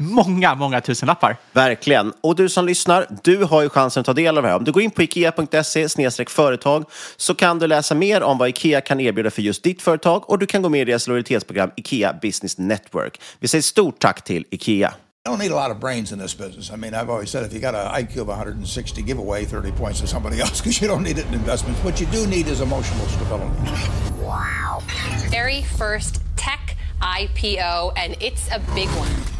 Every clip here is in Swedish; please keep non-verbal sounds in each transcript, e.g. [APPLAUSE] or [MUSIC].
många, många tusenlappar. Verkligen. Och du som lyssnar, du har ju chansen att ta del av det här. Om du går in på ikea.se företag så kan du läsa mer om vad Ikea kan erbjuda för just ditt företag och du kan gå med i deras lojalitetsprogram Ikea Business Network. Vi säger stort tack till Ikea. You don't need a lot of brains in this business. I mean, I've always said if you got an IQ of 160, give away 30 points to somebody [LAUGHS] else because you don't need it in investments. What you do need is emotional stability. Wow. Very first tech IPO, and it's a big one.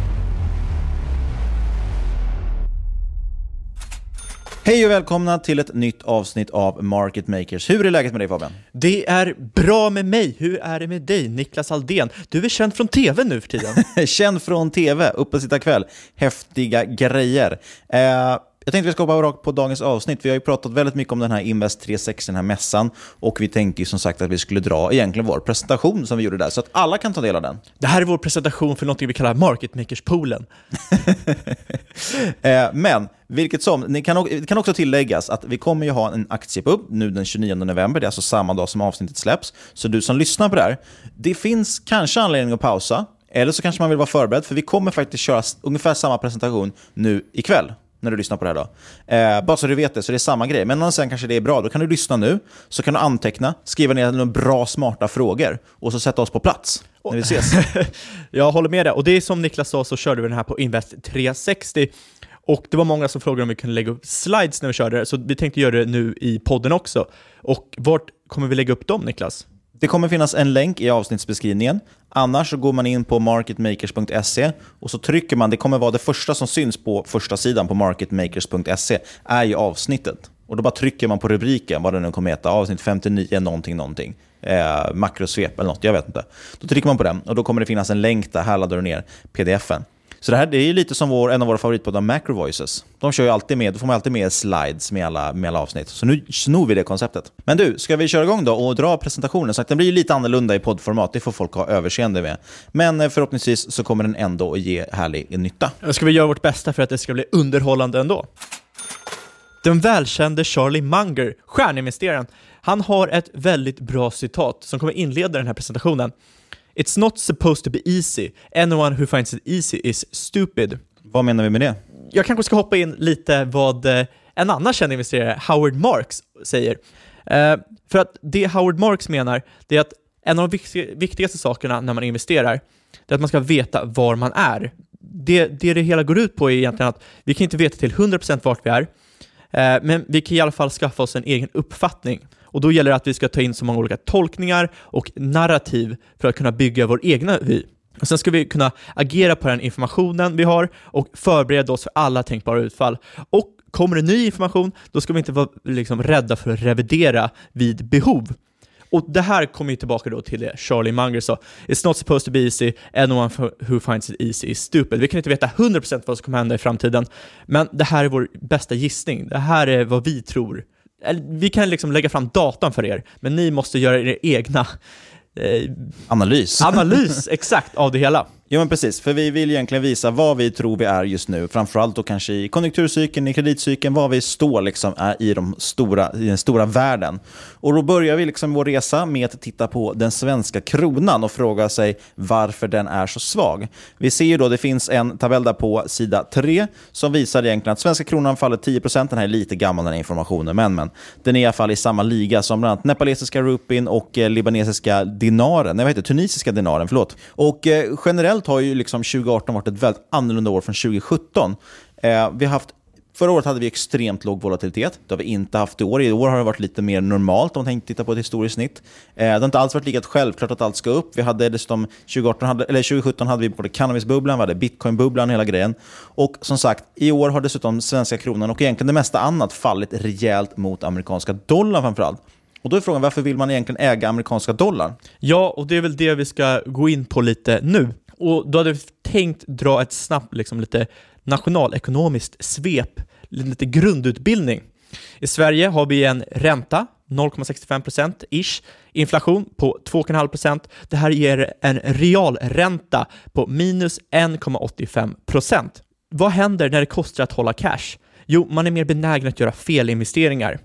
Hej och välkomna till ett nytt avsnitt av Market Makers. Hur är läget med dig Fabian? Det är bra med mig. Hur är det med dig, Niklas Aldén? Du är känd från tv nu för tiden. [LAUGHS] känd från tv, uppe sitta kväll. Häftiga grejer. Eh, jag tänkte vi ska hoppa rakt på dagens avsnitt. Vi har ju pratat väldigt mycket om den här Invest 360, den här mässan. Och vi tänkte ju som sagt att vi skulle dra egentligen vår presentation som vi gjorde där, så att alla kan ta del av den. Det här är vår presentation för något vi kallar Market Makers-poolen. [LAUGHS] eh, men vilket som, det kan, kan också tilläggas att vi kommer ju ha en aktiepub nu den 29 november, det är alltså samma dag som avsnittet släpps. Så du som lyssnar på det här, det finns kanske anledning att pausa, eller så kanske man vill vara förberedd, för vi kommer faktiskt köra ungefär samma presentation nu ikväll när du lyssnar på det här. Då. Eh, bara så du vet det, så det är samma grej. Men sen kanske det är bra, då kan du lyssna nu, så kan du anteckna, skriva ner några bra, smarta frågor och så sätta oss på plats när vi ses. [LAUGHS] jag håller med dig. Och det är som Niklas sa så körde vi den här på Invest 360. Och det var många som frågade om vi kunde lägga upp slides när vi körde det, så vi tänkte göra det nu i podden också. Och vart kommer vi lägga upp dem, Niklas? Det kommer finnas en länk i avsnittsbeskrivningen. Annars så går man in på marketmakers.se och så trycker man, det kommer vara det första som syns på första sidan på marketmakers.se, är ju avsnittet. Och då bara trycker man på rubriken, vad den nu kommer heta, avsnitt 59 någonting någonting. Eh, makrosvep eller något, jag vet inte. Då trycker man på den och då kommer det finnas en länk där, här laddar du ner pdfen. Så det här det är lite som vår, en av våra favoritpoddar, Macro Voices. De kör ju alltid med, då får man alltid med slides med alla, med alla avsnitt. Så nu snor vi det konceptet. Men du, ska vi köra igång då och dra presentationen? Så att den blir lite annorlunda i poddformat, det får folk ha överseende med. Men eh, förhoppningsvis så kommer den ändå att ge härlig nytta. Ska vi göra vårt bästa för att det ska bli underhållande ändå? Den välkände Charlie Munger, stjärninvesteraren, han har ett väldigt bra citat som kommer inleda den här presentationen. It's not supposed to be easy. Anyone who finds it easy is stupid. Vad menar vi med det? Jag kanske ska hoppa in lite vad eh, en annan känd investerare, Howard Marks, säger. Uh, för att det Howard Marks menar, det är att en av de viktigaste sakerna när man investerar, det är att man ska veta var man är. Det det, det hela går ut på är egentligen att vi kan inte veta till 100% vart vi är, uh, men vi kan i alla fall skaffa oss en egen uppfattning. Och då gäller det att vi ska ta in så många olika tolkningar och narrativ för att kunna bygga vår egna vy. Och sen ska vi kunna agera på den informationen vi har och förbereda oss för alla tänkbara utfall. Och kommer det ny information, då ska vi inte vara liksom rädda för att revidera vid behov. Och det här kommer ju tillbaka då till det Charlie Munger sa. It's not supposed to be easy, anyone who finds it easy is stupid. Vi kan inte veta 100% vad som kommer hända i framtiden, men det här är vår bästa gissning. Det här är vad vi tror vi kan liksom lägga fram datan för er, men ni måste göra er egna eh, analys. Analys, [LAUGHS] exakt, av det hela. Ja, men precis. För vi vill egentligen visa vad vi tror vi är just nu. Framförallt då kanske i konjunkturcykeln, i kreditcykeln, var vi står liksom eh, i, de stora, i den stora världen. Och då börjar vi liksom vår resa med att titta på den svenska kronan och fråga sig varför den är så svag. Vi ser ju då, det finns en tabell där på sida 3 som visar egentligen att svenska kronan faller 10%. Den här är lite gammal den här informationen, men, men den är i alla fall i samma liga som bland annat nepalesiska rupin och eh, libanesiska dinaren, nej vad heter tunisiska dinaren, förlåt. Och eh, generellt generellt har ju liksom 2018 varit ett väldigt annorlunda år från 2017. Eh, vi har haft Förra året hade vi extremt låg volatilitet. Det har vi inte haft i år. I år har det varit lite mer normalt om man tänker titta på ett historiskt snitt. Eh, det har inte alls varit lika självklart att allt ska upp. Vi hade dessutom 2018 hade, eller 2017 hade vi både cannabisbubblan, vi hade bitcoinbubblan, hela grejen. Och som sagt, i år har dessutom svenska kronan och egentligen det mesta annat fallit rejält mot amerikanska dollarn framförallt. Och då är frågan, varför vill man egentligen äga amerikanska dollar? Ja, och det är väl det vi ska gå in på lite nu. Och då hade vi tänkt dra ett snabbt, liksom lite nationalekonomiskt svep, lite grundutbildning. I Sverige har vi en ränta, 0,65% ish, inflation på 2,5%. Det här ger en realränta på minus 1,85%. Vad händer när det kostar att hålla cash? Jo, man är mer benägen att göra felinvesteringar.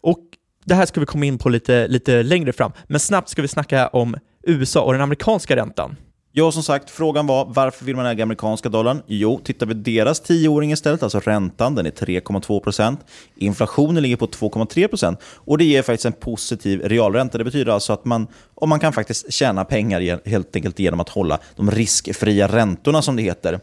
Och det här ska vi komma in på lite, lite längre fram, men snabbt ska vi snacka om USA och den amerikanska räntan. Ja, som sagt, frågan var varför vill man äga amerikanska dollarn? Jo, tittar vi deras tioåring istället, alltså räntan, den är 3,2% Inflationen ligger på 2,3% och det ger faktiskt en positiv realränta. Det betyder alltså att man, och man kan faktiskt tjäna pengar helt enkelt genom att hålla de riskfria räntorna som det heter.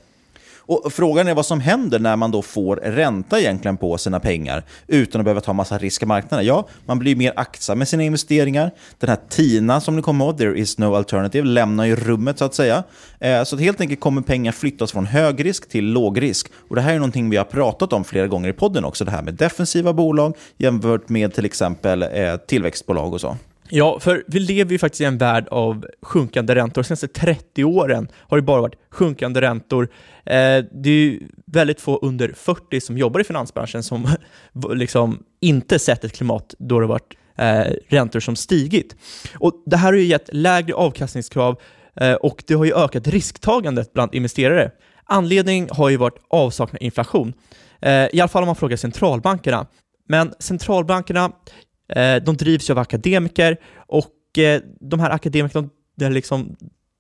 Och Frågan är vad som händer när man då får ränta egentligen på sina pengar utan att behöva ta massa risk i marknaden. Ja, man blir mer aktsam med sina investeringar. Den här TINA som ni kommer ihåg, there is no alternative, lämnar ju rummet så att säga. Eh, så att helt enkelt kommer pengar flyttas från hög risk till låg risk. Och Det här är någonting vi har pratat om flera gånger i podden också, det här med defensiva bolag jämfört med till exempel eh, tillväxtbolag och så. Ja, för vi lever ju faktiskt i en värld av sjunkande räntor. De senaste 30 åren har det bara varit sjunkande räntor. Eh, det är ju väldigt få under 40 som jobbar i finansbranschen som [LAUGHS] liksom inte sett ett klimat då det varit eh, räntor som stigit. Och Det här har ju gett lägre avkastningskrav eh, och det har ju ökat risktagandet bland investerare. Anledningen har ju varit avsaknad inflation, eh, i alla fall om man frågar centralbankerna. Men centralbankerna Eh, de drivs ju av akademiker och eh, de här akademikerna de liksom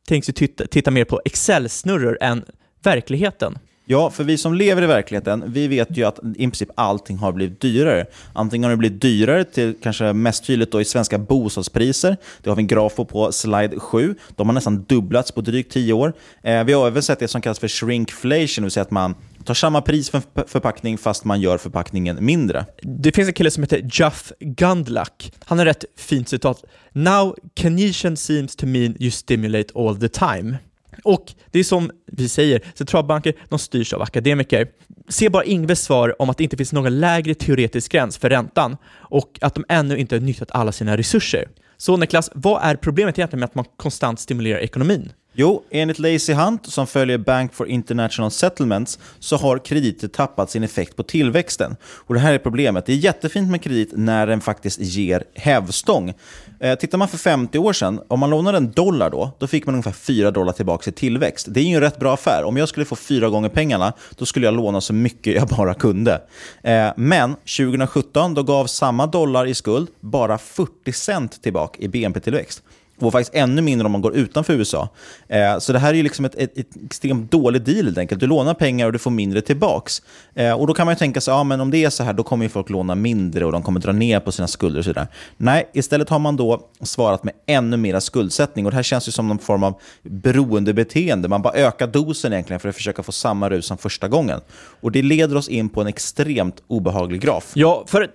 tänks ju titta, titta mer på Excel-snurror än verkligheten. Ja, för vi som lever i verkligheten, vi vet ju att i princip allting har blivit dyrare. Antingen har det blivit dyrare, till kanske mest tydligt då i svenska bostadspriser. Det har vi en graf på på slide 7. De har nästan dubblats på drygt 10 år. Eh, vi har även sett det som kallas för shrinkflation, det vill säga att man tar samma pris för en förpackning fast man gör förpackningen mindre. Det finns en kille som heter Jeff Gundlach. Han har ett fint citat. “Now Canesian seems to mean you stimulate all the time” Och det är som vi säger, centralbanker de styrs av akademiker. Se bara Ingves svar om att det inte finns någon lägre teoretisk gräns för räntan och att de ännu inte har nyttjat alla sina resurser. Så Niklas, vad är problemet egentligen med att man konstant stimulerar ekonomin? Jo, enligt Lazy Hunt, som följer Bank for International Settlements, så har krediter tappat sin effekt på tillväxten. Och Det här är problemet. Det är jättefint med kredit när den faktiskt ger hävstång. Eh, tittar man för 50 år sedan, om man lånade en dollar då, då fick man ungefär 4 dollar tillbaka i tillväxt. Det är ju en rätt bra affär. Om jag skulle få fyra gånger pengarna, då skulle jag låna så mycket jag bara kunde. Eh, men 2017, då gav samma dollar i skuld bara 40 cent tillbaka i BNP-tillväxt och faktiskt ännu mindre om man går utanför USA. Eh, så det här är ju liksom ett, ett, ett extremt dålig deal helt enkelt. Du lånar pengar och du får mindre tillbaks. Eh, och då kan man ju tänka sig, ja men om det är så här, då kommer ju folk låna mindre och de kommer dra ner på sina skulder och sådär. Nej, istället har man då svarat med ännu mera skuldsättning. Och det här känns ju som någon form av beroendebeteende. Man bara ökar dosen egentligen för att försöka få samma rus som första gången. Och det leder oss in på en extremt obehaglig graf. Ja, för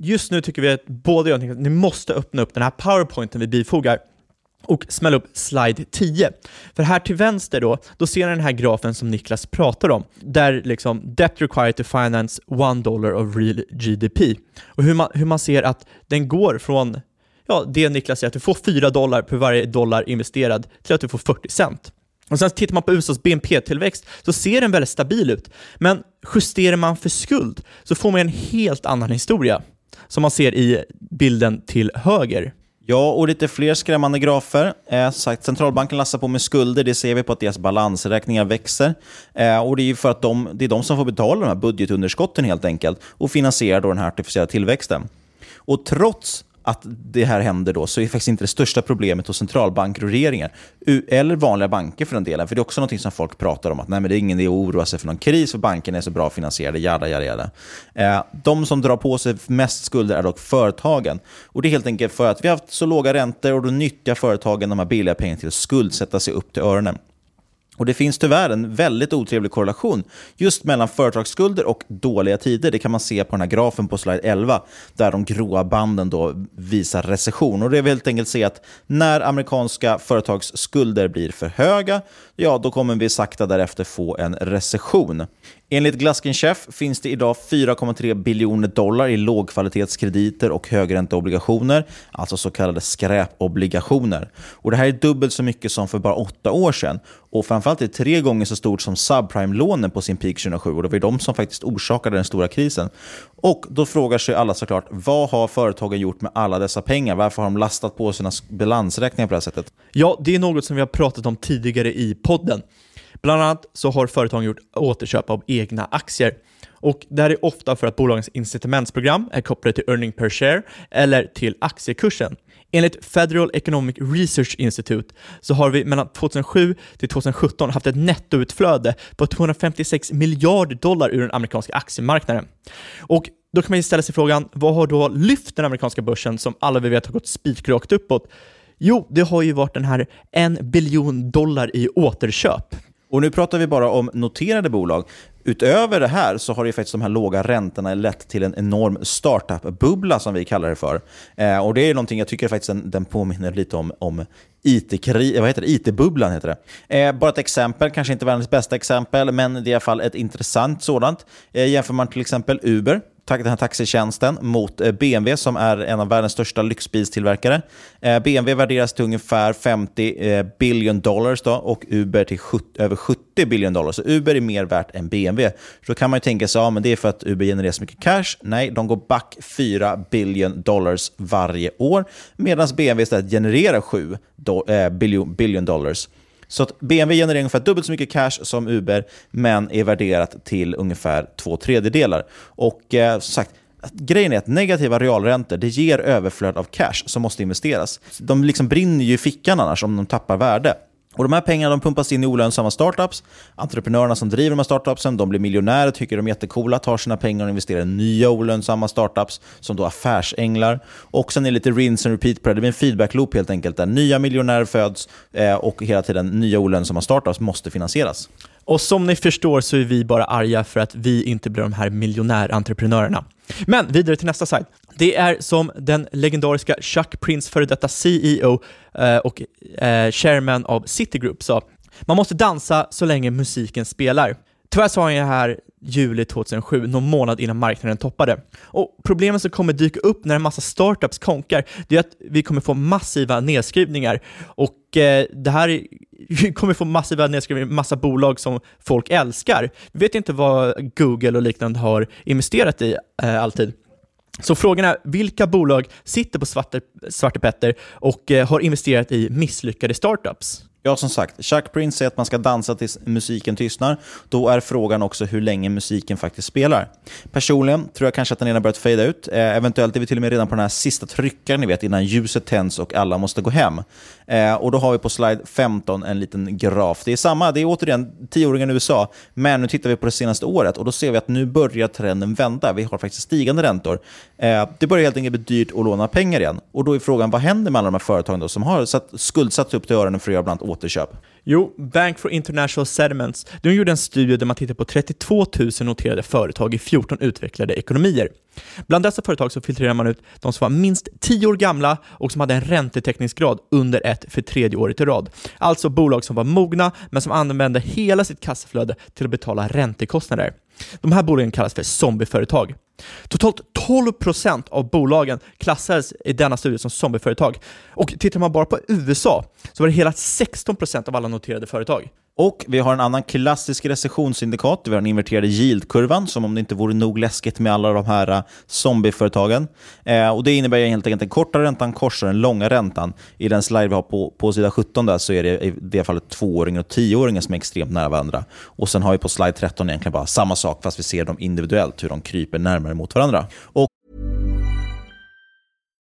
just nu tycker vi att både jag och ni måste öppna upp den här powerpointen vi bifogar och smälla upp slide 10. För här till vänster då, då ser ni den här grafen som Niklas pratar om, där liksom debt required to finance one dollar of real GDP. Och hur man, hur man ser att den går från, ja, det Niklas säger, att du får 4 dollar per varje dollar investerad till att du får 40 cent. Och sen tittar man på USAs BNP-tillväxt så ser den väldigt stabil ut. Men justerar man för skuld så får man en helt annan historia, som man ser i bilden till höger. Ja, och lite fler skrämmande grafer. Eh, sagt, centralbanken lassar på med skulder. Det ser vi på att deras balansräkningar växer. Eh, och Det är för att de, det är de som får betala de här budgetunderskotten helt enkelt och finansiera då den här artificiella tillväxten. Och trots att det här händer då, så är det faktiskt inte det största problemet hos centralbanker och regeringar. Eller vanliga banker för den delen. För det är också något som folk pratar om, att nej, men det är ingen idé att oroa sig för någon kris, för bankerna är så bra finansierade, jada, jada, jada. Eh, de som drar på sig mest skulder är dock företagen. Och det är helt enkelt för att vi har haft så låga räntor och då nyttjar företagen de här billiga pengarna till att skuldsätta sig upp till öronen. Och Det finns tyvärr en väldigt otrevlig korrelation just mellan företagsskulder och dåliga tider. Det kan man se på den här grafen på slide 11, där de gråa banden då visar recession. Och Det vill helt enkelt se att när amerikanska företagsskulder blir för höga, ja, då kommer vi sakta därefter få en recession. Enligt Glaskinchef finns det idag 4,3 biljoner dollar i lågkvalitetskrediter och högränteobligationer, alltså så kallade skräpobligationer. Och det här är dubbelt så mycket som för bara åtta år sedan. Och framförallt är det tre gånger så stort som subprime-lånen på sin peak 2007. Och det var de som faktiskt orsakade den stora krisen. Och då frågar sig alla såklart, vad har företagen gjort med alla dessa pengar? Varför har de lastat på sina balansräkningar på det här sättet? Ja, det är något som vi har pratat om tidigare i podden. Bland annat så har företagen gjort återköp av egna aktier. Och Det här är ofta för att bolagens incitamentsprogram är kopplade till earning per share eller till aktiekursen. Enligt Federal Economic Research Institute så har vi mellan 2007 till 2017 haft ett nettoutflöde på 256 miljarder dollar ur den amerikanska aktiemarknaden. Och då kan man ju ställa sig frågan, vad har då lyft den amerikanska börsen som alla vi vet har gått spikrakt uppåt? Jo, det har ju varit den här en biljon dollar i återköp. Och nu pratar vi bara om noterade bolag. Utöver det här så har ju faktiskt de här låga räntorna lett till en enorm startup-bubbla som vi kallar det för. Eh, och det är någonting jag tycker faktiskt den, den påminner lite om, om IT-bubblan. heter det. Eh, bara ett exempel, kanske inte världens bästa exempel, men det är i alla fall ett intressant sådant. Eh, jämför man till exempel Uber den här taxitjänsten mot eh, BMW som är en av världens största lyxbilstillverkare. Eh, BMW värderas till ungefär 50 eh, billion dollars då, och Uber till 70, över 70 billion dollars. Så Uber är mer värt än BMW. Så då kan man ju tänka sig, ja men det är för att Uber genererar så mycket cash. Nej, de går back 4 billion dollars varje år, medan BMW istället genererar 7 do, eh, billion, billion dollars. Så att BMW genererar ungefär dubbelt så mycket cash som Uber, men är värderat till ungefär två tredjedelar. Och eh, som sagt, Grejen är att negativa realräntor det ger överflöd av cash som måste investeras. De liksom brinner ju i fickan annars om de tappar värde. Och De här pengarna de pumpas in i olönsamma startups. Entreprenörerna som driver de här startupsen de blir miljonärer, tycker de är jättecoola, tar sina pengar och investerar i nya olönsamma startups som då affärsänglar. Och sen är det lite rinse and repeat på det. Det blir en feedback-loop helt enkelt där nya miljonärer föds eh, och hela tiden nya olönsamma startups måste finansieras. Och som ni förstår så är vi bara arga för att vi inte blir de här miljonärentreprenörerna. Men vidare till nästa sajt. Det är som den legendariska Chuck Prince, före detta CEO eh, och eh, chairman av Citigroup sa, Man måste dansa så länge musiken spelar. Tyvärr sa han ju här juli 2007, någon månad innan marknaden toppade. Och problemen som kommer dyka upp när en massa startups konkar, det är att vi kommer få massiva nedskrivningar. Och eh, det här [LAUGHS] vi kommer få massiva nedskrivningar, i massa bolag som folk älskar. Vi vet inte vad Google och liknande har investerat i eh, alltid. Så frågan är, vilka bolag sitter på Svarte, Svarte Petter och eh, har investerat i misslyckade startups? Ja, som sagt, Chuck Prince säger att man ska dansa tills musiken tystnar. Då är frågan också hur länge musiken faktiskt spelar. Personligen tror jag kanske att den redan börjat fejda ut. Eh, eventuellt är vi till och med redan på den här sista tryckaren, ni vet, innan ljuset tänds och alla måste gå hem. Eh, och då har vi på slide 15 en liten graf. Det är samma, det är återigen tioåringen i USA, men nu tittar vi på det senaste året och då ser vi att nu börjar trenden vända. Vi har faktiskt stigande räntor. Eh, det börjar helt enkelt bli dyrt att låna pengar igen. Och då är frågan, vad händer med alla de här företagen då, som har satt, skuldsatt upp till öronen för att göra bland annat återköp? Jo, Bank for International Settlements de gjorde en studie där man tittade på 32 000 noterade företag i 14 utvecklade ekonomier. Bland dessa företag så filtrerar man ut de som var minst 10 år gamla och som hade en räntetäckningsgrad under ett för tredje året i rad. Alltså bolag som var mogna men som använde hela sitt kassaflöde till att betala räntekostnader. De här bolagen kallas för zombieföretag. Totalt 12% av bolagen klassades i denna studie som zombieföretag. Och tittar man bara på USA så var det hela 16% av alla noterade företag. Och vi har en annan klassisk recessionsindikator, Vi har den inverterade yieldkurvan, som om det inte vore nog läskigt med alla de här eh, zombieföretagen. Eh, och det innebär helt enkelt att den korta räntan korsar den långa räntan. I den slide vi har på, på sida 17 där så är det i det fallet tvååringar och tioåringar som är extremt nära varandra. Och sen har vi på slide 13 egentligen bara samma sak, fast vi ser dem individuellt, hur de kryper närmare mot varandra. Och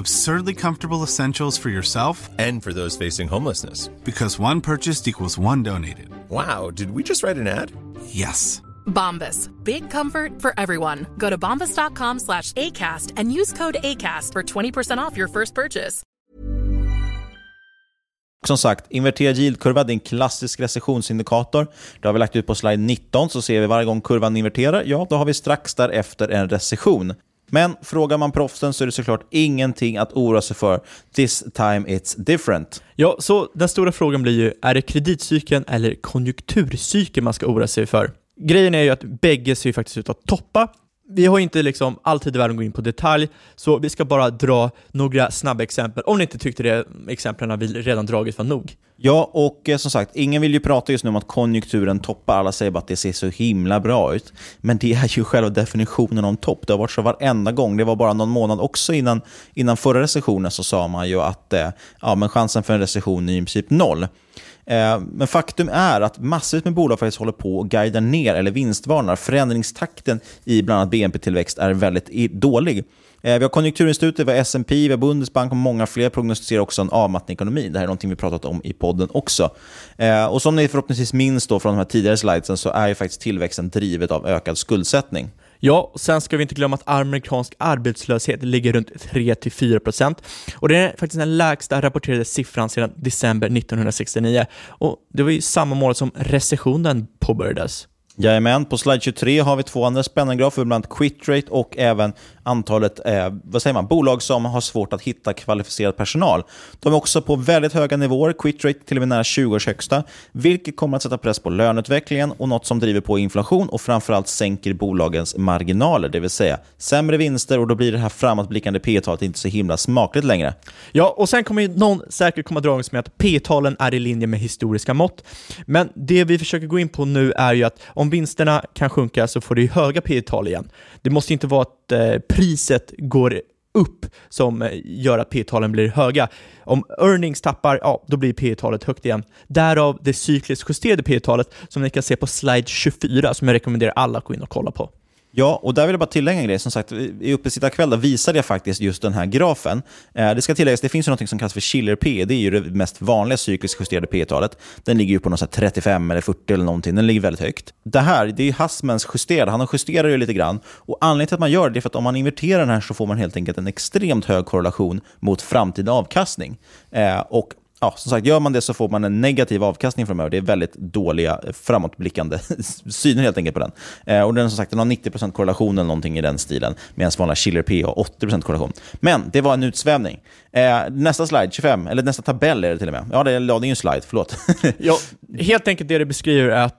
Absurdly comfortable essentials for yourself and for those facing homelessness. Because one purchased equals one donated. Wow, did we just write an ad? Yes. Bombas. Big comfort for everyone. Go to bombas.com slash ACAST and use code ACAST for 20% off your first purchase. Som sagt, inverterad yieldkurva är en klassisk recessionsindikator. Det har vi lagt ut på slide 19, så ser vi varje gång kurvan inverterar, ja, då har vi strax därefter en recession. Men frågar man proffsen så är det såklart ingenting att oroa sig för. This time it's different. Ja, så den stora frågan blir ju, är det kreditcykeln eller konjunkturcykeln man ska oroa sig för? Grejen är ju att bägge ser ju faktiskt ut att toppa. Vi har inte liksom alltid i världen att gå in på detalj, så vi ska bara dra några snabba exempel, om ni inte tyckte det exemplen vi redan dragit var nog. Ja, och eh, som sagt, ingen vill ju prata just nu om att konjunkturen toppar. Alla säger bara att det ser så himla bra ut. Men det är ju själva definitionen om topp. Det har varit så varenda gång. Det var bara någon månad också innan, innan förra recessionen så sa man ju att eh, ja, men chansen för en recession är i princip noll. Eh, men faktum är att massvis med bolag faktiskt håller på att guida ner eller vinstvarnar. Förändringstakten i bland annat BNP-tillväxt är väldigt dålig. Eh, vi har Konjunkturinstitutet, vi har S&P, vi har Bundesbank och många fler prognostiserar också en avmattning i ekonomin. Det här är någonting vi pratat om i podden också. Eh, och som ni förhoppningsvis minns då från de här tidigare slidesen så är ju faktiskt tillväxten drivet av ökad skuldsättning. Ja, sen ska vi inte glömma att amerikansk arbetslöshet ligger runt 3-4% och det är faktiskt den lägsta rapporterade siffran sedan december 1969 och det var ju samma mål som recessionen påbörjades. Jajamän, på slide 23 har vi två andra spännande grafer, bland annat quit rate och även antalet eh, vad säger man, bolag som har svårt att hitta kvalificerad personal. De är också på väldigt höga nivåer, quit rate till och med nära 20 års högsta, vilket kommer att sätta press på löneutvecklingen och något som driver på inflation och framförallt sänker bolagens marginaler, det vill säga sämre vinster och då blir det här framåtblickande P talet inte så himla smakligt längre. Ja, och sen kommer ju någon säkert komma dragandes med att P-talen är i linje med historiska mått. Men det vi försöker gå in på nu är ju att om vinsterna kan sjunka så får du höga P-tal igen. Det måste inte vara att eh, priset går upp som gör att P-talen blir höga. Om earnings tappar, ja, då blir P-talet högt igen. Därav det cykliskt justerade P-talet som ni kan se på slide 24 som jag rekommenderar alla att gå in och kolla på. Ja, och där vill jag bara tillägga en grej. Som sagt, i Uppesittarkväll visade jag faktiskt just den här grafen. Eh, det ska tilläggas, det finns ju något som kallas för chiller P. Det är ju det mest vanliga cykliskt justerade P-talet. Den ligger ju på något 35 eller 40 eller någonting. Den ligger väldigt högt. Det här, det är ju Hassmans justerade. Han justerar ju lite grann. Och anledningen till att man gör det är för att om man inverterar den här så får man helt enkelt en extremt hög korrelation mot framtida avkastning. Eh, och ja, som sagt, gör man det så får man en negativ avkastning framöver. Det är väldigt dåliga eh, framåtblickande [LAUGHS] syner helt enkelt på den. Eh, och den, som sagt, den har 90% korrelation eller någonting i den stilen, medan vanliga Schiller P har 80% korrelation. Men det var en utsvävning. Eh, nästa slide, 25, eller nästa tabell är det till och med. Ja, det, ja, det är ju en slide, förlåt. ja, [LAUGHS] helt enkelt det det beskriver är att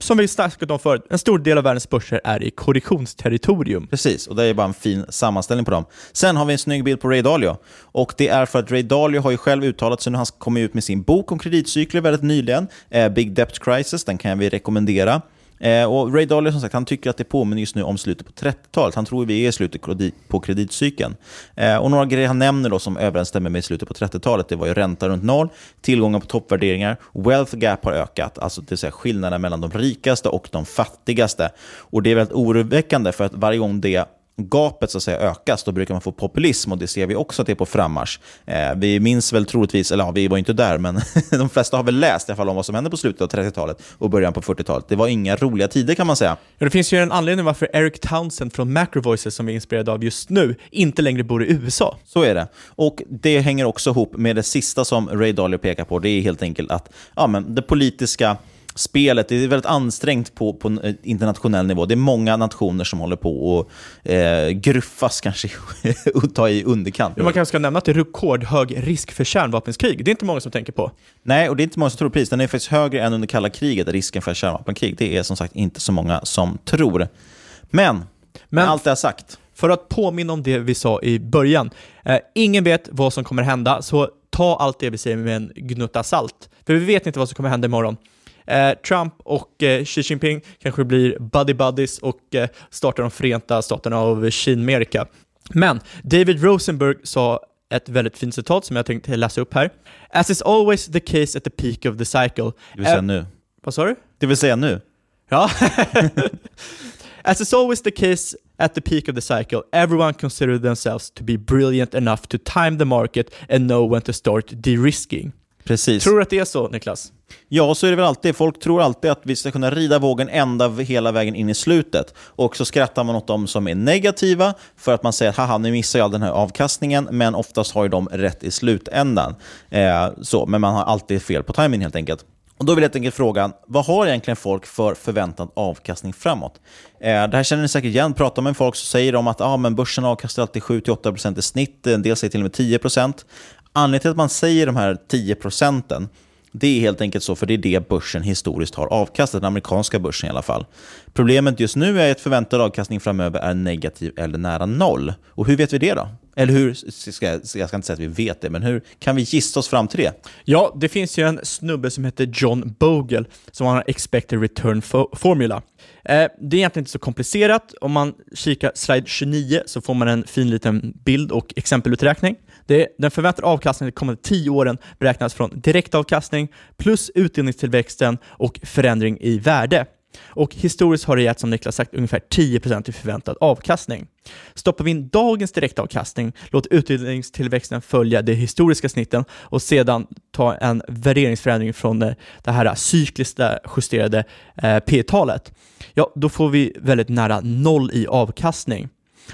som vi snackat om förut, en stor del av världens börser är i korrektionsterritorium. Precis, och det är bara en fin sammanställning på dem. Sen har vi en snygg bild på Ray Dalio. Och det är för att Ray Dalio har ju själv uttalat sig, nu han kom ut med sin bok om kreditcykler väldigt nyligen, eh, Big Debt Crisis, den kan vi rekommendera. Eh, och Ray Dalio som sagt, han tycker att det påminner just nu om slutet på 30-talet. Han tror vi är i slutet på kreditcykeln. Eh, och några grejer han nämner då som överensstämmer med slutet på 30-talet, det var ju ränta runt noll, tillgångar på toppvärderingar, wealth gap har ökat, alltså det vill säga skillnaden mellan de rikaste och de fattigaste. Och det är väldigt oroväckande för att varje gång det gapet så att säga ökas, då brukar man få populism och det ser vi också att det är på frammarsch. Eh, vi minns väl troligtvis, eller ja, vi var inte där, men [LAUGHS] de flesta har väl läst i alla fall om vad som hände på slutet av 30-talet och början på 40-talet. Det var inga roliga tider kan man säga. Ja, det finns ju en anledning varför Eric Townsend från Macro Voices, som vi är inspirerade av just nu, inte längre bor i USA. Så är det. Och det hänger också ihop med det sista som Ray Dalio pekar på. Det är helt enkelt att ja, men det politiska spelet är väldigt ansträngt på, på internationell nivå. Det är många nationer som håller på att eh, gruffas kanske [LAUGHS] och ta i underkant. Man kanske ska nämna att det är rekordhög risk för kärnvapenkrig. Det är inte många som tänker på. Nej, och det är inte många som tror precis. Den är faktiskt högre än under kalla kriget, risken för kärnvapenkrig. Det är som sagt inte så många som tror. Men, Men allt det jag sagt. För att påminna om det vi sa i början. Eh, ingen vet vad som kommer hända, så ta allt det vi säger med en gnutta salt. För vi vet inte vad som kommer hända imorgon. Eh, Trump och eh, Xi Jinping kanske blir buddy-buddies och eh, startar de förenta staterna av Kinamerika. Men David Rosenberg sa ett väldigt fint citat som jag tänkte läsa upp här. As is always the case at the peak of the cycle. Det vill säga nu. Vad sa du? Det vill säga nu. Ja. [LAUGHS] As is always the case at the peak of the cycle, everyone consider themselves to be brilliant enough to time the market and know when to start de-risking. Precis. Tror du att det är så, Niklas? Ja, så är det väl alltid. Folk tror alltid att vi ska kunna rida vågen ända hela vägen in i slutet. Och så skrattar man åt dem som är negativa för att man säger att haha, nu missar jag den här avkastningen, men oftast har ju de rätt i slutändan. Eh, så, men man har alltid fel på timing helt enkelt. Och Då vill jag helt enkelt fråga, vad har egentligen folk för förväntad avkastning framåt? Eh, det här känner ni säkert igen. Pratar med folk så säger de att ah, men börsen avkastar alltid 7-8% i snitt, en del säger till och med 10%. Anledningen till att man säger de här 10 procenten det är helt enkelt så, för det är det börsen historiskt har avkastat, den amerikanska börsen i alla fall. Problemet just nu är att förväntad avkastning framöver är negativ eller nära noll. Och hur vet vi det då? Eller hur, ska, jag ska inte säga att vi vet det, men hur kan vi gissa oss fram till det? Ja, det finns ju en snubbe som heter John Bogle som har en expected return formula. Eh, det är egentligen inte så komplicerat. Om man kikar slide 29 så får man en fin liten bild och exempeluträkning. Det, den förväntade avkastningen de kommande 10 åren beräknas från direktavkastning plus utdelningstillväxten och förändring i värde. Och historiskt har det gett, som Niklas sagt, ungefär 10% i förväntad avkastning. Stoppar vi in dagens direktavkastning, låt utdelningstillväxten följa de historiska snitten och sedan ta en värderingsförändring från eh, det här cykliskt justerade eh, P-talet, ja, då får vi väldigt nära noll i avkastning.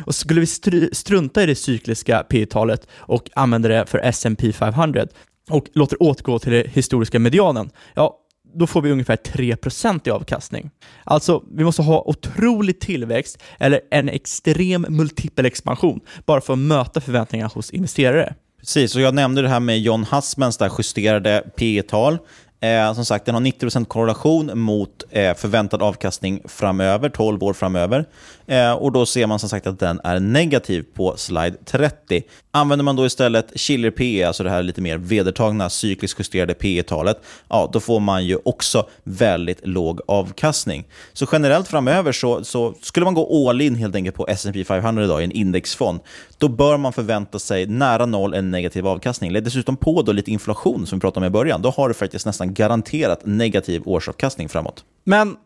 Och skulle vi strunta i det cykliska P-talet och använda det för S&P 500 och låter återgå till den historiska medianen, ja, då får vi ungefär 3% i avkastning. Alltså, vi måste ha otrolig tillväxt eller en extrem multipel expansion bara för att möta förväntningarna hos investerare. Precis, och jag nämnde det här med John Hassmans där justerade P tal Eh, som sagt, den har 90% korrelation mot eh, förväntad avkastning framöver, 12 år framöver. Eh, och då ser man som sagt att den är negativ på slide 30. Använder man då istället Schiller PE, alltså det här lite mer vedertagna cykliskt justerade PE-talet, ja, då får man ju också väldigt låg avkastning. Så generellt framöver så, så skulle man gå all in helt enkelt på S&P 500 idag i en indexfond, då bör man förvänta sig nära noll en negativ avkastning. Lägg dessutom på då lite inflation som vi pratade om i början, då har du faktiskt nästan garanterat negativ årsavkastning framåt. Men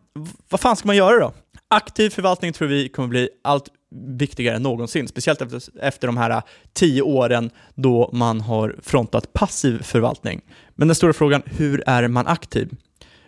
vad fan ska man göra då? Aktiv förvaltning tror vi kommer bli allt viktigare än någonsin, speciellt efter, efter de här äh, tio åren då man har frontat passiv förvaltning. Men den stora frågan, hur är man aktiv?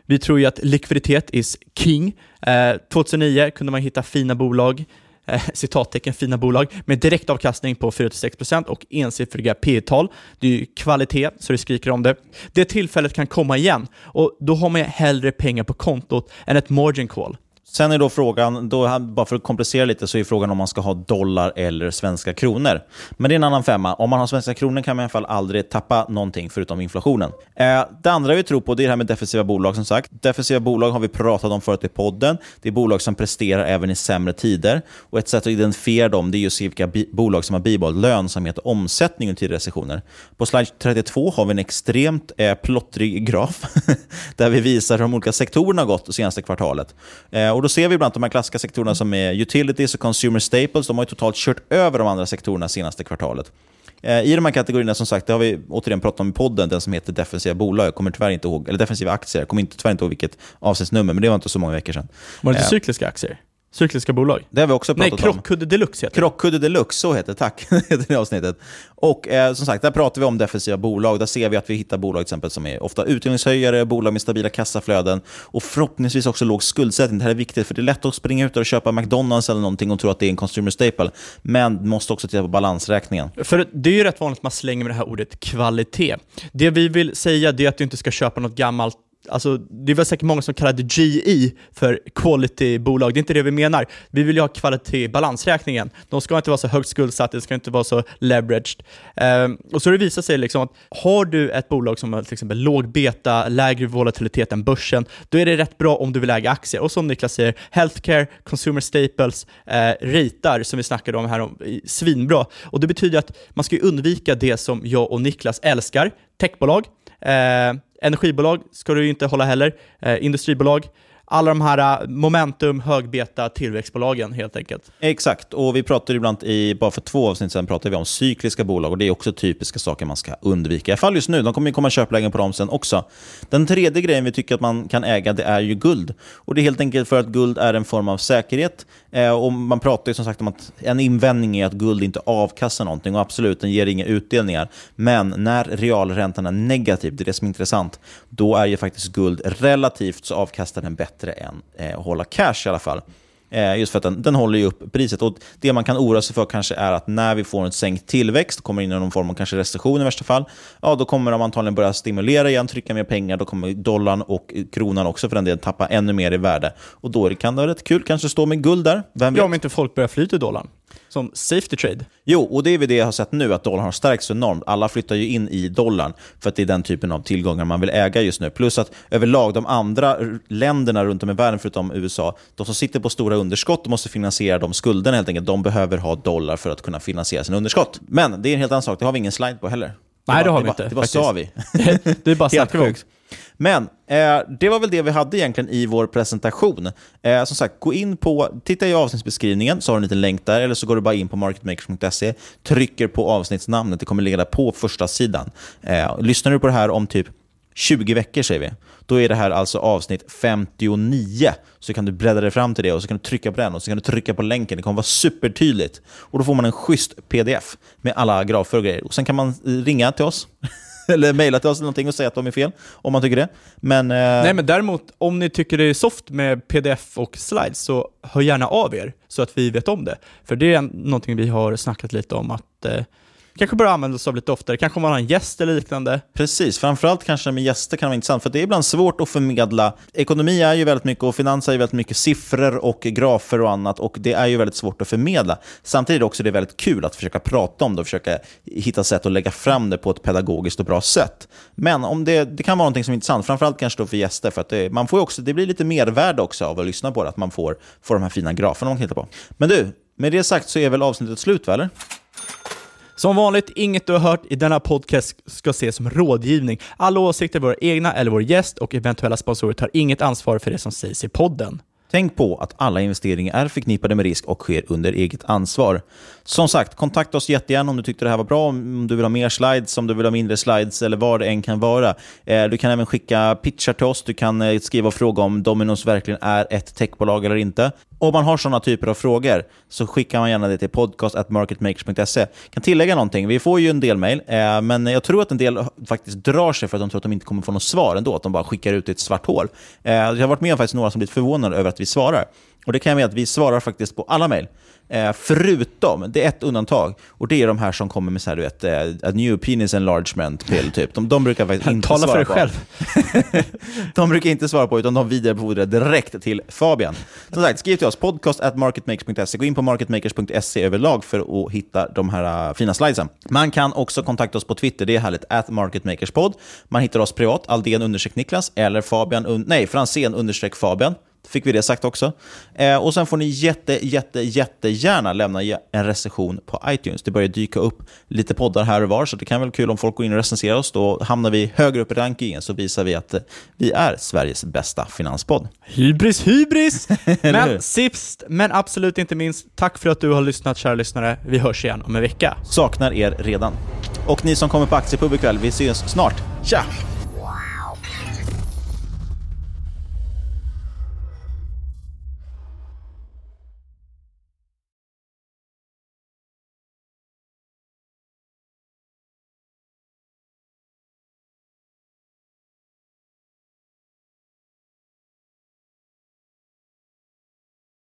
Vi tror ju att likviditet is king. Äh, eh, 2009 kunde man hitta fina bolag eh, citattecken fina bolag med direktavkastning på 4-6% och ensiffriga P tal Det är ju kvalitet så det skriker om det. Det tillfället kan komma igen och då har man ju hellre pengar på kontot än ett margin call. Sen är då frågan, då, bara för att komplicera lite, så är frågan om man ska ha dollar eller svenska kronor. Men det är en annan femma. Om man har svenska kronor kan man i alla fall aldrig tappa någonting förutom inflationen. Eh, det andra vi tror på det är det här med defensiva bolag som sagt. Defensiva bolag har vi pratat om förut i podden. Det är bolag som presterar även i sämre tider. Och Ett sätt att identifiera dem det är att se vilka bolag som har bibehållit lönsamhet och omsättning under tidigare recessioner. På slide 32 har vi en extremt eh, plottrig graf [LAUGHS] där vi visar hur de olika sektorerna har gått det senaste kvartalet. Eh, och Då ser vi bland de här klassiska sektorerna som är utilities och consumer staples. De har totalt kört över de andra sektorerna senaste kvartalet. Eh, I de här kategorierna, som sagt, det har vi återigen pratat om i podden, den som heter defensiva bolag. Jag kommer tyvärr inte ihåg, eller defensiva aktier. Jag kommer inte, tyvärr inte ihåg vilket avsnittsnummer, men det var inte så många veckor sedan. Var det inte eh, cykliska aktier? Cykliska bolag? Det har vi också pratat Nej, om. Nej, Krockkudde Deluxe heter det. Krockkudde Deluxe, så heter det. Tack. [LAUGHS] heter det avsnittet. Och eh, som sagt, där pratar vi om defensiva bolag. Där ser vi att vi hittar bolag exempel som är ofta utdelningshöjare, bolag med stabila kassaflöden och förhoppningsvis också låg skuldsättning. Det här är viktigt, för det är lätt att springa ut och köpa McDonalds eller någonting och tro att det är en consumer staple. Men måste också titta på balansräkningen. För det är ju rätt vanligt att man slänger med det här ordet kvalitet. Det vi vill säga är att du inte ska köpa något gammalt Alltså, det var säkert många som kallade GE för quality-bolag. Det är inte det vi menar. Vi vill ju ha kvalitet i balansräkningen. De ska inte vara så högt skuldsatta, de ska inte vara så leveraged. Um, och så det visar sig liksom att har du ett bolag som har till exempel låg beta, lägre volatilitet än börsen, då är det rätt bra om du vill äga aktier. Och som Niklas säger, healthcare, consumer staples, eh, ritar som vi snackade om här, om, svinbra. Och det betyder att man ska undvika det som jag och Niklas älskar, techbolag. Eh, Energibolag ska du ju inte hålla heller. Eh, industribolag. Alla de här äh, momentum, högbeta tillväxtbolagen helt enkelt. Exakt, och vi pratade ibland i, bara för två avsnitt sedan pratade vi om cykliska bolag och det är också typiska saker man ska undvika. I alla fall just nu, de kommer ju komma köplägen på dem sen också. Den tredje grejen vi tycker att man kan äga, det är ju guld. Och det är helt enkelt för att guld är en form av säkerhet. Eh, och man pratar ju som sagt om att en invändning är att guld inte avkastar någonting och absolut, den ger inga utdelningar. Men när realräntan är negativ, det är det som är intressant, då är ju faktiskt guld relativt så avkastar den bättre än eh, att hålla cash i alla fall. Eh, just för att den, den håller ju upp priset. Och Det man kan oroa sig för kanske är att när vi får en sänkt tillväxt, kommer in i någon form av kanske recession i värsta fall, ja, då kommer de antagligen börja stimulera igen, trycka mer pengar, då kommer dollarn och kronan också för den delen tappa ännu mer i värde. Och då kan det vara rätt kul, kanske stå med guld där. Vem vet? Ja, om inte folk börjar fly till dollarn som safety trade. Jo, och det är väl det jag har sett nu, att dollarn har stärkts så enormt. Alla flyttar ju in i dollarn för att det är den typen av tillgångar man vill äga just nu. Plus att överlag de andra länderna runt om i världen, förutom USA, de som sitter på stora underskott måste finansiera de skulderna helt enkelt, de behöver ha dollar för att kunna finansiera sina underskott. Men det är en helt annan sak, det har vi ingen slide på heller. Nej, det har vi det inte. Det bara sa vi. [LAUGHS] det är bara [LAUGHS] sjukt. Men eh, det var väl det vi hade egentligen i vår presentation. Eh, som sagt, gå in på, titta i avsnittsbeskrivningen så har du en liten länk där, eller så går du bara in på marketmakers.se, trycker på avsnittsnamnet, det kommer ligga där på första sidan. Eh, lyssnar du på det här om typ 20 veckor säger vi. Då är det här alltså avsnitt 59. Så kan du bläddra dig fram till det och så kan du trycka på den och så kan du trycka på länken. Det kommer vara supertydligt. Och då får man en schysst pdf med alla grafer och grejer. Och sen kan man eh, ringa till oss. [LAUGHS] eller mejla till oss någonting och säga att de är fel, om man tycker det. Men, eh... Nej, men däremot, om ni tycker det är soft med pdf och slides, så hör gärna av er så att vi vet om det. För det är någonting vi har snackat lite om, att eh, kanske bör användas av lite oftare. Kanske om man har en gäst eller liknande. Precis, framförallt kanske med gäster kan det vara intressant, för det är ibland svårt att förmedla. Ekonomi är ju väldigt mycket, och finans är ju väldigt mycket siffror och grafer och annat, och det är ju väldigt svårt att förmedla. Samtidigt också det är väldigt kul att försöka prata om det och försöka hitta sätt att lägga fram det på ett pedagogiskt och bra sätt. Men om det, det kan vara någonting som är intressant, framförallt kanske då för gäster, för att det, man får också, det blir lite mervärde också av att lyssna på det, att man får, får de här fina graferna man kan hitta på. Men du, med det sagt så är väl avsnittet slut, va, eller? Som vanligt, inget du har hört i denna podcast ska ses som rådgivning. Alla åsikter är våra egna eller vår gäst och eventuella sponsorer tar inget ansvar för det som sägs i podden. Tänk på att alla investeringar är förknippade med risk och sker under eget ansvar. Som sagt, kontakta oss jättegärna om du tyckte det här var bra, om du vill ha mer slides, om du vill ha mindre slides eller vad det än kan vara. Eh, du kan även skicka pitchar till oss, du kan eh, skriva och fråga om Dominos verkligen är ett techbolag eller inte. Om man har sådana typer av frågor så skickar man gärna det till podcast.marketmakers.se. Jag kan tillägga någonting, vi får ju en del mejl, eh, men jag tror att en del faktiskt drar sig för att de tror att de inte kommer få något svar ändå, att de bara skickar ut ett svart hål. Jag har varit med om faktiskt några som blivit förvånade över att vi svarar. Och det kan jag med att vi svarar faktiskt på alla mejl. Eh, förutom, det är ett undantag, och det är de här som kommer med så här, du vet, eh, a new penis enlargement pill, typ. De, de brukar faktiskt inte Tala svara för dig på. själv. [LAUGHS] de brukar inte svara på, utan de vidarebefordrar direkt till Fabian. Som sagt, skriv till oss, podcast at marketmakers.se. Gå in på marketmakers.se överlag för att hitta de här uh, fina slidesen. Man kan också kontakta oss på Twitter, det är härligt, at marketmakerspod. Man hittar oss privat, Aldén understreck Niklas, eller Fabian, nej, Franzén understreck Fabian. Fick vi det sagt också. Eh, och sen får ni jätte, jätte, jättegärna lämna en recension på iTunes. Det börjar dyka upp lite poddar här och var, så det kan vara kul om folk går in och recenserar oss. Då hamnar vi högre upp i rankingen, så visar vi att eh, vi är Sveriges bästa finanspodd. Hybris, hybris! [LAUGHS] Men sist, men absolut inte minst, tack för att du har lyssnat kära lyssnare. Vi hörs igen om en vecka. Saknar er redan. Och ni som kommer på Aktiepub ikväll, vi ses snart. Tja!